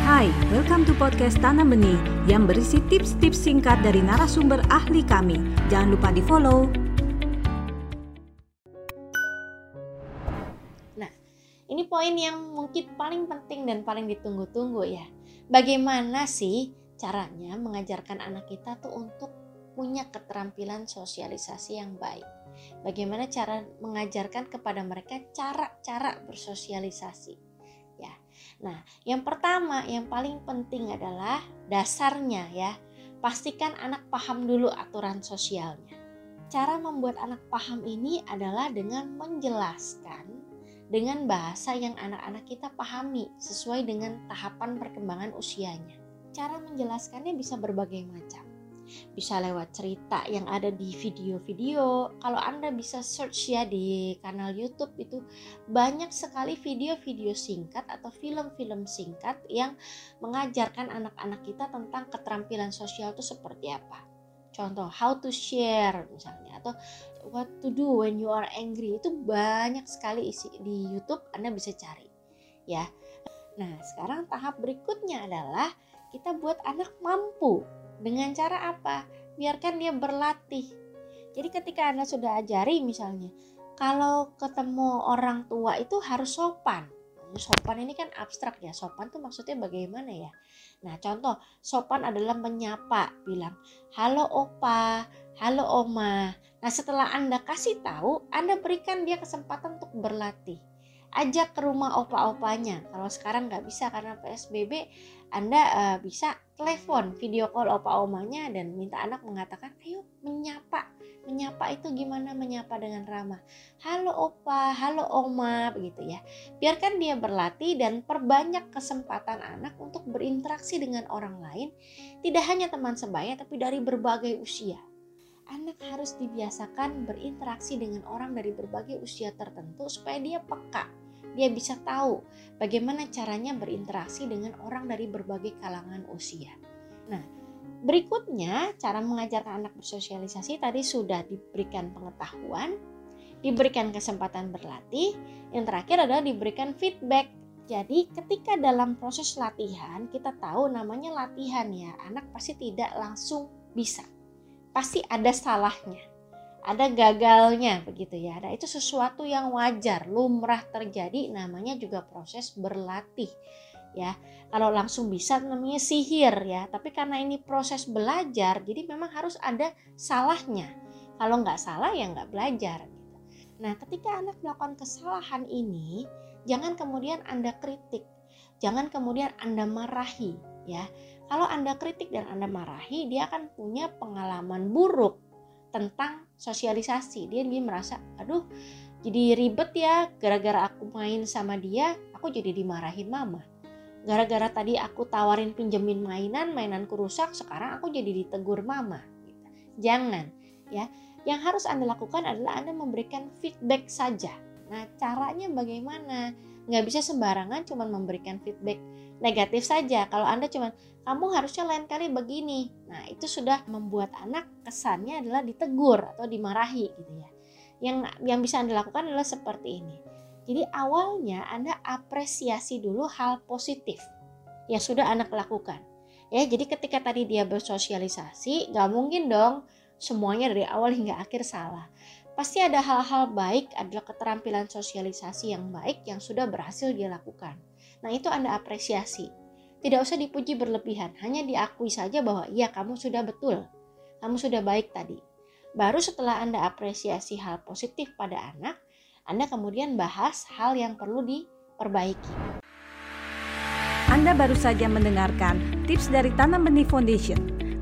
Hai, welcome to podcast Tanam Benih yang berisi tips-tips singkat dari narasumber ahli kami. Jangan lupa di follow. Nah, ini poin yang mungkin paling penting dan paling ditunggu-tunggu ya. Bagaimana sih caranya mengajarkan anak kita tuh untuk punya keterampilan sosialisasi yang baik? Bagaimana cara mengajarkan kepada mereka cara-cara bersosialisasi? Nah, yang pertama yang paling penting adalah dasarnya ya. Pastikan anak paham dulu aturan sosialnya. Cara membuat anak paham ini adalah dengan menjelaskan dengan bahasa yang anak-anak kita pahami sesuai dengan tahapan perkembangan usianya. Cara menjelaskannya bisa berbagai macam bisa lewat cerita yang ada di video-video. Kalau Anda bisa search ya di kanal YouTube itu banyak sekali video-video singkat atau film-film singkat yang mengajarkan anak-anak kita tentang keterampilan sosial itu seperti apa. Contoh how to share misalnya atau what to do when you are angry itu banyak sekali isi di YouTube Anda bisa cari ya. Nah, sekarang tahap berikutnya adalah kita buat anak mampu dengan cara apa? Biarkan dia berlatih. Jadi ketika Anda sudah ajari misalnya, kalau ketemu orang tua itu harus sopan. Sopan ini kan abstrak ya. Sopan tuh maksudnya bagaimana ya? Nah, contoh sopan adalah menyapa, bilang, "Halo opa, halo oma." Nah, setelah Anda kasih tahu, Anda berikan dia kesempatan untuk berlatih ajak ke rumah opa-opanya. Kalau sekarang nggak bisa karena PSBB, Anda uh, bisa telepon, video call opa-omanya dan minta anak mengatakan, ayo menyapa. Menyapa itu gimana menyapa dengan ramah. Halo opa, halo oma, begitu ya. Biarkan dia berlatih dan perbanyak kesempatan anak untuk berinteraksi dengan orang lain. Tidak hanya teman sebaya, tapi dari berbagai usia anak harus dibiasakan berinteraksi dengan orang dari berbagai usia tertentu supaya dia peka. Dia bisa tahu bagaimana caranya berinteraksi dengan orang dari berbagai kalangan usia. Nah, berikutnya cara mengajarkan anak bersosialisasi tadi sudah diberikan pengetahuan, diberikan kesempatan berlatih, yang terakhir adalah diberikan feedback. Jadi ketika dalam proses latihan kita tahu namanya latihan ya, anak pasti tidak langsung bisa. Pasti ada salahnya, ada gagalnya begitu ya. Nah, itu sesuatu yang wajar, lumrah terjadi namanya juga proses berlatih ya. Kalau langsung bisa namanya sihir ya, tapi karena ini proses belajar, jadi memang harus ada salahnya. Kalau nggak salah ya nggak belajar. Gitu. Nah, ketika anak melakukan kesalahan ini, jangan kemudian Anda kritik, jangan kemudian Anda marahi ya. Kalau Anda kritik dan Anda marahi, dia akan punya pengalaman buruk tentang sosialisasi. Dia dia merasa, aduh, jadi ribet ya gara-gara aku main sama dia, aku jadi dimarahin mama. Gara-gara tadi aku tawarin pinjemin mainan, mainanku rusak, sekarang aku jadi ditegur mama. Jangan, ya. Yang harus Anda lakukan adalah Anda memberikan feedback saja. Nah, caranya bagaimana? Nggak bisa sembarangan cuma memberikan feedback negatif saja. Kalau Anda cuma kamu harusnya lain kali begini. Nah, itu sudah membuat anak kesannya adalah ditegur atau dimarahi gitu ya. Yang yang bisa Anda lakukan adalah seperti ini. Jadi awalnya Anda apresiasi dulu hal positif yang sudah anak lakukan. Ya, jadi ketika tadi dia bersosialisasi, nggak mungkin dong semuanya dari awal hingga akhir salah. Pasti ada hal-hal baik, adalah keterampilan sosialisasi yang baik yang sudah berhasil dia lakukan. Nah itu Anda apresiasi. Tidak usah dipuji berlebihan, hanya diakui saja bahwa iya kamu sudah betul, kamu sudah baik tadi. Baru setelah Anda apresiasi hal positif pada anak, Anda kemudian bahas hal yang perlu diperbaiki. Anda baru saja mendengarkan tips dari Tanam Benih Foundation.